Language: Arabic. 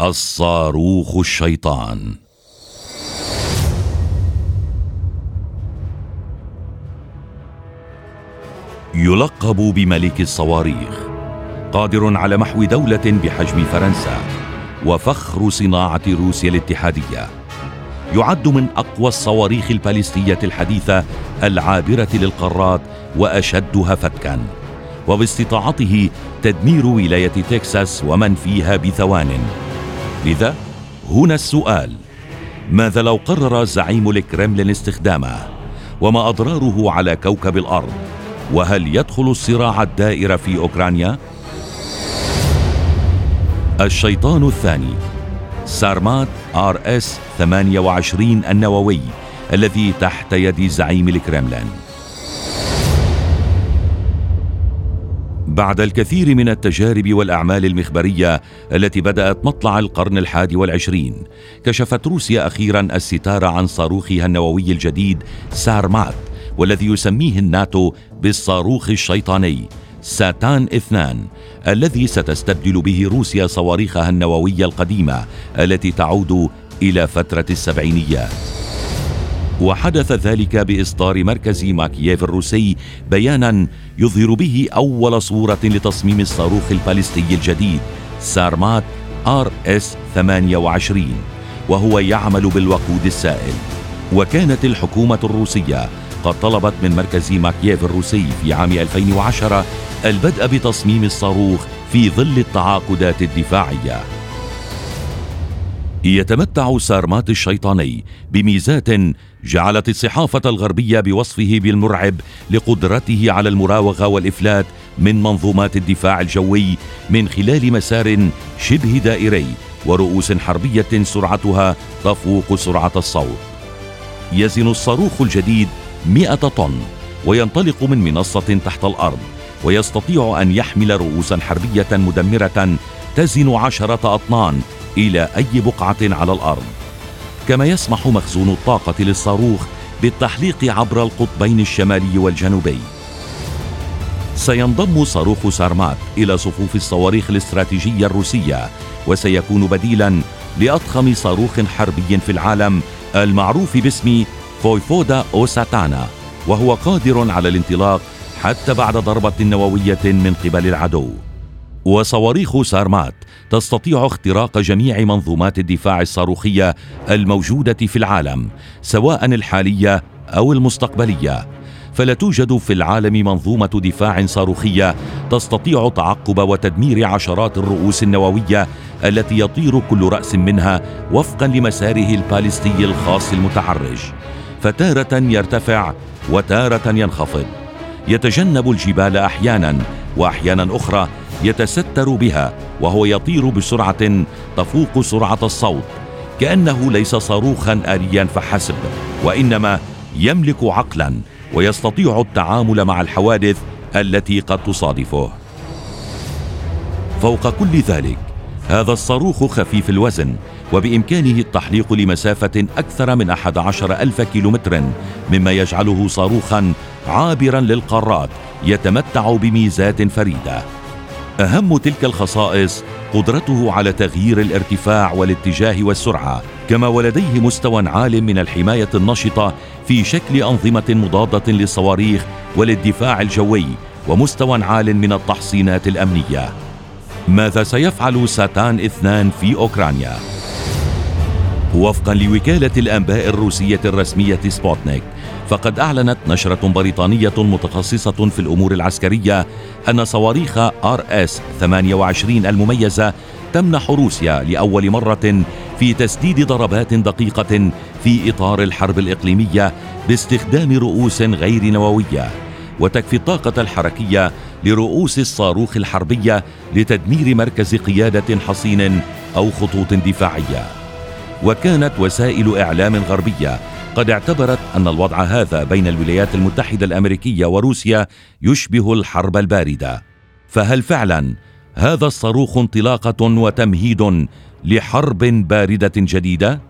الصاروخ الشيطان. يلقب بملك الصواريخ قادر على محو دولة بحجم فرنسا وفخر صناعة روسيا الاتحادية. يعد من أقوى الصواريخ الباليستية الحديثة العابرة للقارات وأشدها فتكا. وباستطاعته تدمير ولاية تكساس ومن فيها بثوان. لذا هنا السؤال. ماذا لو قرر زعيم الكرملين استخدامه؟ وما أضراره على كوكب الأرض؟ وهل يدخل الصراع الدائر في أوكرانيا؟ الشيطان الثاني. سارمات آر إس 28 النووي الذي تحت يد زعيم الكرملين بعد الكثير من التجارب والأعمال المخبرية التي بدأت مطلع القرن الحادي والعشرين كشفت روسيا أخيرا الستار عن صاروخها النووي الجديد سارمات والذي يسميه الناتو بالصاروخ الشيطاني ساتان اثنان الذي ستستبدل به روسيا صواريخها النووية القديمة التي تعود إلى فترة السبعينيات. وحدث ذلك بإصدار مركز ماكييف الروسي بيانا يظهر به أول صورة لتصميم الصاروخ البالستي الجديد سارمات آر إس 28 وهو يعمل بالوقود السائل. وكانت الحكومة الروسية قد طلبت من مركز ماكييف الروسي في عام 2010 البدء بتصميم الصاروخ في ظل التعاقدات الدفاعية. يتمتع سارمات الشيطاني بميزات جعلت الصحافة الغربية بوصفه بالمرعب لقدرته على المراوغة والإفلات من منظومات الدفاع الجوي من خلال مسار شبه دائري ورؤوس حربية سرعتها تفوق سرعة الصوت. يزن الصاروخ الجديد 100 طن وينطلق من منصة تحت الأرض ويستطيع أن يحمل رؤوسا حربية مدمرة تزن عشرة أطنان إلى أي بقعة على الأرض. كما يسمح مخزون الطاقة للصاروخ بالتحليق عبر القطبين الشمالي والجنوبي. سينضم صاروخ سارمات إلى صفوف الصواريخ الاستراتيجية الروسية وسيكون بديلا لأضخم صاروخ حربي في العالم المعروف باسم فويفودا أو ساتانا وهو قادر على الانطلاق حتى بعد ضربة نووية من قبل العدو. وصواريخ سارمات تستطيع اختراق جميع منظومات الدفاع الصاروخية الموجودة في العالم سواء الحالية أو المستقبلية. فلا توجد في العالم منظومة دفاع صاروخية تستطيع تعقب وتدمير عشرات الرؤوس النووية التي يطير كل رأس منها وفقا لمساره البالستي الخاص المتعرج. فتارة يرتفع وتارة ينخفض. يتجنب الجبال أحيانا واحيانا أخرى يتستر بها وهو يطير بسرعة تفوق سرعة الصوت. كأنه ليس صاروخا اليا فحسب وإنما يملك عقلا ويستطيع التعامل مع الحوادث التي قد تصادفه. فوق كل ذلك هذا الصاروخ خفيف الوزن وبإمكانه التحليق لمسافة أكثر من 11 ألف كيلومتر مما يجعله صاروخا عابرا للقارات يتمتع بميزات فريدة. أهم تلك الخصائص قدرته على تغيير الارتفاع والاتجاه والسرعة كما ولديه مستوى عال من الحماية النشطة في شكل أنظمة مضادة للصواريخ وللدفاع الجوي ومستوى عال من التحصينات الأمنية. ماذا سيفعل ساتان اثنان في أوكرانيا؟ وفقا لوكالة الأنباء الروسية الرسمية سبوتنيك فقد أعلنت نشرة بريطانية متخصصة في الأمور العسكرية أن صواريخ آر إس 28 المميزة تمنح روسيا لأول مرة في تسديد ضربات دقيقة في إطار الحرب الإقليمية باستخدام رؤوس غير نووية وتكفي الطاقة الحركية لرؤوس الصاروخ الحربية لتدمير مركز قيادة حصين أو خطوط دفاعية. وكانت وسائل إعلام غربية قد اعتبرت أن الوضع هذا بين الولايات المتحدة الأمريكية وروسيا يشبه الحرب الباردة. فهل فعلا هذا الصاروخ انطلاقة وتمهيد لحرب باردة جديدة؟